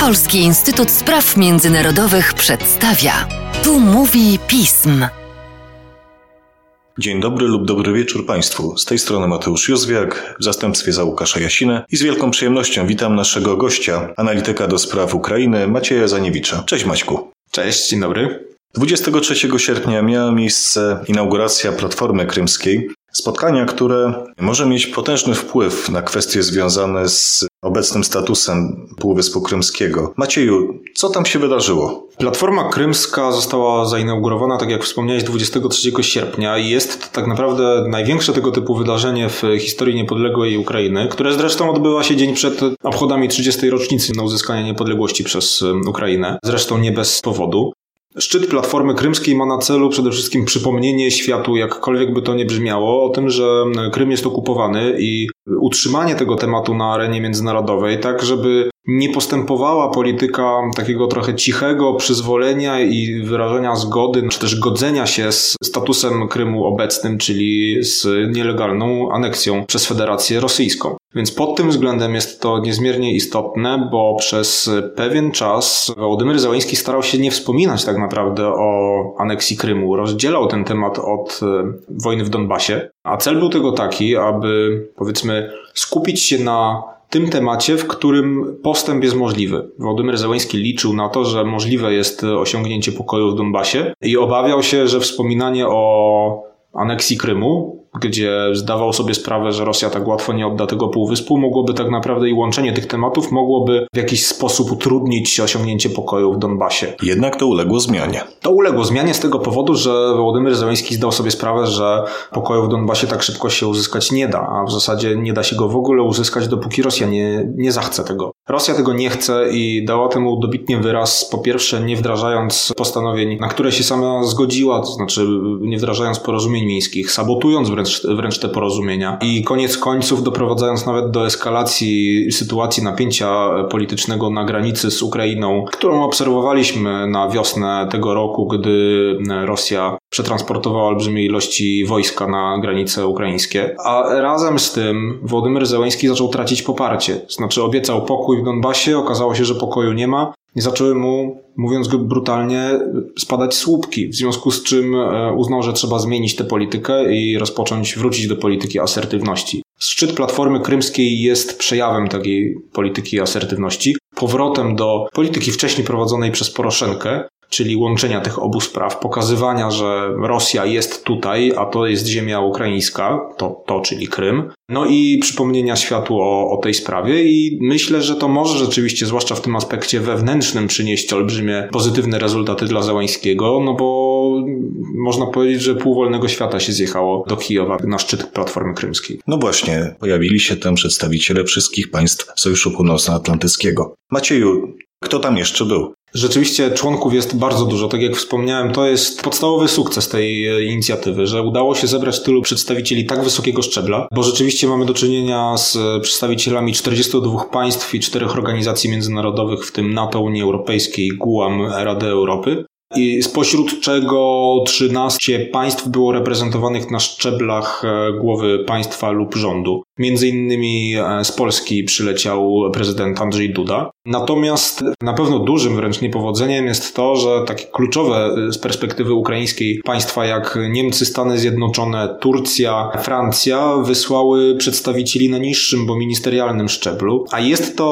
Polski Instytut Spraw Międzynarodowych przedstawia. Tu mówi pism. Dzień dobry lub dobry wieczór Państwu. Z tej strony Mateusz Józwiak w zastępstwie za Łukasza Jasinę i z wielką przyjemnością witam naszego gościa, analityka do spraw Ukrainy Macieja Zaniewicza. Cześć Maćku. Cześć, dzień dobry. 23 sierpnia miała miejsce inauguracja Platformy Krymskiej, spotkania, które może mieć potężny wpływ na kwestie związane z obecnym statusem Półwyspu Krymskiego. Macieju, co tam się wydarzyło? Platforma Krymska została zainaugurowana, tak jak wspomniałeś, 23 sierpnia i jest to tak naprawdę największe tego typu wydarzenie w historii niepodległej Ukrainy, które zresztą odbywa się dzień przed obchodami 30. rocznicy na uzyskanie niepodległości przez Ukrainę. Zresztą nie bez powodu. Szczyt Platformy Krymskiej ma na celu przede wszystkim przypomnienie światu, jakkolwiek by to nie brzmiało, o tym, że Krym jest okupowany i utrzymanie tego tematu na arenie międzynarodowej, tak żeby nie postępowała polityka takiego trochę cichego przyzwolenia i wyrażenia zgody, czy też godzenia się z statusem Krymu obecnym, czyli z nielegalną aneksją przez Federację Rosyjską. Więc pod tym względem jest to niezmiernie istotne, bo przez pewien czas Wołodymyr Załański starał się nie wspominać tak naprawdę o aneksji Krymu. Rozdzielał ten temat od e, wojny w Donbasie, a cel był tego taki, aby powiedzmy skupić się na tym temacie, w którym postęp jest możliwy. Władimir Zełański liczył na to, że możliwe jest osiągnięcie pokoju w Donbasie i obawiał się, że wspominanie o aneksji Krymu gdzie zdawał sobie sprawę, że Rosja tak łatwo nie odda tego półwyspu, mogłoby tak naprawdę i łączenie tych tematów mogłoby w jakiś sposób utrudnić osiągnięcie pokoju w Donbasie. Jednak to uległo zmianie. To uległo zmianie z tego powodu, że Wołodymyr Zełenski zdał sobie sprawę, że pokoju w Donbasie tak szybko się uzyskać nie da, a w zasadzie nie da się go w ogóle uzyskać, dopóki Rosja nie, nie zachce tego. Rosja tego nie chce i dała temu dobitnie wyraz, po pierwsze nie wdrażając postanowień, na które się sama zgodziła, to znaczy nie wdrażając porozumień mińskich, sabotując wręcz wręcz, wręcz te porozumienia. I koniec końców doprowadzając nawet do eskalacji sytuacji napięcia politycznego na granicy z Ukrainą, którą obserwowaliśmy na wiosnę tego roku, gdy Rosja przetransportowała olbrzymie ilości wojska na granice ukraińskie. A razem z tym Władimir Zełański zaczął tracić poparcie. Znaczy obiecał pokój w Donbasie, okazało się, że pokoju nie ma nie zaczęły mu, mówiąc go brutalnie, spadać słupki, w związku z czym e, uznał, że trzeba zmienić tę politykę i rozpocząć wrócić do polityki asertywności. Szczyt Platformy Krymskiej jest przejawem takiej polityki asertywności, powrotem do polityki wcześniej prowadzonej przez Poroszenkę, czyli łączenia tych obu spraw, pokazywania, że Rosja jest tutaj, a to jest ziemia ukraińska, to, to czyli Krym, no i przypomnienia światu o, o tej sprawie i myślę, że to może rzeczywiście, zwłaszcza w tym aspekcie wewnętrznym, przynieść olbrzymie pozytywne rezultaty dla Załańskiego, no bo można powiedzieć, że pół wolnego świata się zjechało do Kijowa na szczyt Platformy Krymskiej. No właśnie, pojawili się tam przedstawiciele wszystkich państw Sojuszu Północnoatlantyckiego. Macieju, kto tam jeszcze był? Rzeczywiście członków jest bardzo dużo. Tak jak wspomniałem, to jest podstawowy sukces tej e, inicjatywy, że udało się zebrać tylu przedstawicieli tak wysokiego szczebla, bo rzeczywiście mamy do czynienia z przedstawicielami 42 państw i czterech organizacji międzynarodowych, w tym NATO, Unii Europejskiej, GUAM, Rady Europy i spośród czego 13 państw było reprezentowanych na szczeblach e, głowy państwa lub rządu. Między innymi e, z Polski przyleciał prezydent Andrzej Duda. Natomiast na pewno dużym wręcz niepowodzeniem jest to, że takie kluczowe e, z perspektywy ukraińskiej państwa jak Niemcy, Stany Zjednoczone, Turcja, Francja wysłały przedstawicieli na niższym, bo ministerialnym szczeblu. A jest to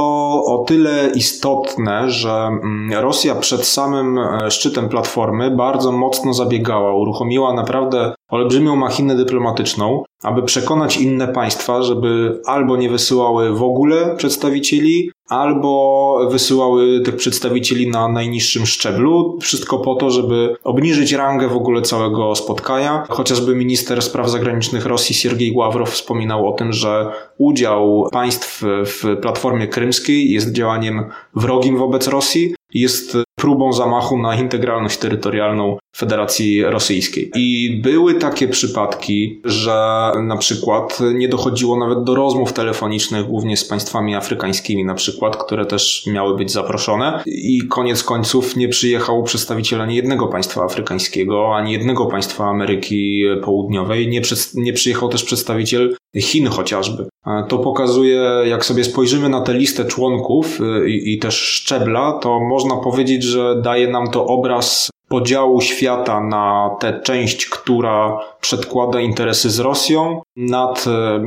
o tyle istotne, że mm, Rosja przed samym szczytem Platformy bardzo mocno zabiegała, uruchomiła naprawdę olbrzymią machinę dyplomatyczną, aby przekonać inne państwa, żeby albo nie wysyłały w ogóle przedstawicieli, albo wysyłały tych przedstawicieli na najniższym szczeblu. Wszystko po to, żeby obniżyć rangę w ogóle całego spotkania. Chociażby minister spraw zagranicznych Rosji Siergiej Ławrow wspominał o tym, że udział państw w Platformie Krymskiej jest działaniem wrogim wobec Rosji, jest próbą zamachu na integralność terytorialną Federacji Rosyjskiej. I były takie przypadki, że na przykład nie dochodziło nawet do rozmów telefonicznych, głównie z państwami afrykańskimi, na przykład przykład, które też miały być zaproszone i koniec końców nie przyjechał przedstawiciel ani jednego państwa afrykańskiego, ani jednego państwa Ameryki Południowej, nie, nie przyjechał też przedstawiciel Chin chociażby. To pokazuje, jak sobie spojrzymy na tę listę członków y, i, i też szczebla, to można powiedzieć, że daje nam to obraz podziału świata na tę część, która przedkłada interesy z Rosją nad e,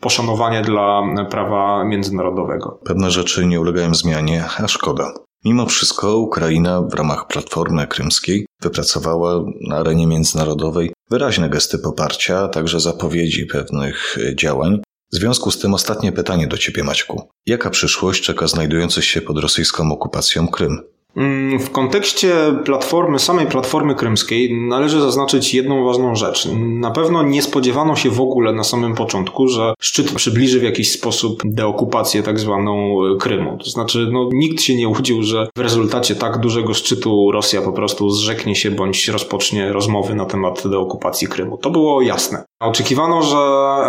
poszanowanie dla prawa międzynarodowego. Pewne rzeczy nie ulegają zmianie, a szkoda. Mimo wszystko Ukraina w ramach Platformy Krymskiej wypracowała na arenie międzynarodowej wyraźne gesty poparcia, a także zapowiedzi pewnych działań. W związku z tym ostatnie pytanie do Ciebie, Maćku. Jaka przyszłość czeka znajdujących się pod rosyjską okupacją Krym? Mm, w kontekście platformy, samej platformy krymskiej należy zaznaczyć jedną ważną rzecz. Na pewno nie spodziewano się w ogóle na samym początku, że szczyt przybliży w jakiś sposób deokupację tak zwaną Krymu. To znaczy, no, nikt się nie łudził, że w rezultacie tak dużego szczytu Rosja po prostu zrzeknie się bądź rozpocznie rozmowy na temat deokupacji Krymu. To było jasne. Oczekiwano, że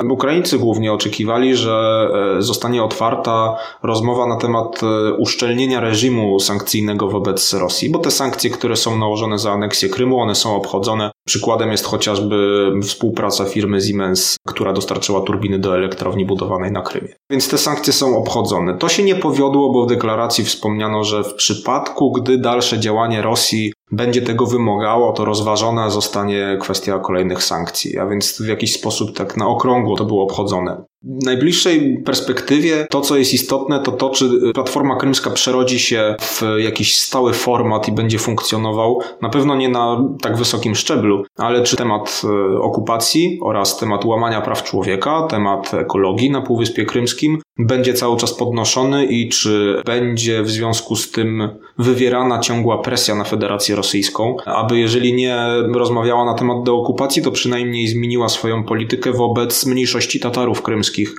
Ukraińcy głównie oczekiwali, że e, zostanie otwarta rozmowa na temat e, uszczelnienia reżimu sankcyjnego wobec Rosji, bo te sankcje, które są nałożone za aneksję Krymu, one są obchodzone. Przykładem jest chociażby współpraca firmy Siemens, która dostarczyła turbiny do elektrowni budowanej na Krymie. Więc te sankcje są obchodzone. To się nie powiodło, bo w deklaracji wspomniano, że w przypadku, gdy dalsze działanie Rosji będzie tego wymagało, to rozważona zostanie kwestia kolejnych sankcji, a więc w jakiś sposób tak na okrągło to było obchodzone. W najbliższej perspektywie to, co jest istotne, to to, czy Platforma Krymska przerodzi się w jakiś stały format i będzie funkcjonował, na pewno nie na tak wysokim szczeblu, ale czy temat e, okupacji oraz temat łamania praw człowieka, temat ekologii na Półwyspie Krymskim będzie cały czas podnoszony i czy będzie w związku z tym wywierana ciągła presja na Federację Rosyjską, aby jeżeli nie rozmawiała na temat deokupacji, to przynajmniej zmieniła swoją politykę wobec mniejszości Tatarów krymskich,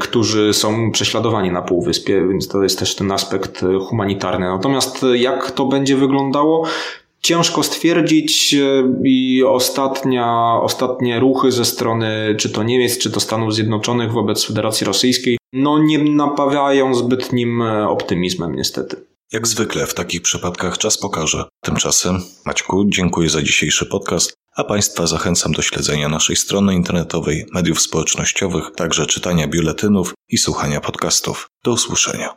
którzy są prześladowani na Półwyspie, więc to jest też ten aspekt humanitarny. Natomiast jak to będzie wyglądało? Ciężko stwierdzić e, i ostatnia, ostatnie ruchy ze strony czy to Niemiec, czy to Stanów Zjednoczonych wobec Federacji Rosyjskiej no nie napawają zbytnim e, optymizmem niestety. Jak zwykle w takich przypadkach czas pokaże. Tymczasem, Maćku, dziękuję za dzisiejszy podcast, a Państwa zachęcam do śledzenia naszej strony internetowej, mediów społecznościowych, także czytania biuletynów i słuchania podcastów. Do usłyszenia.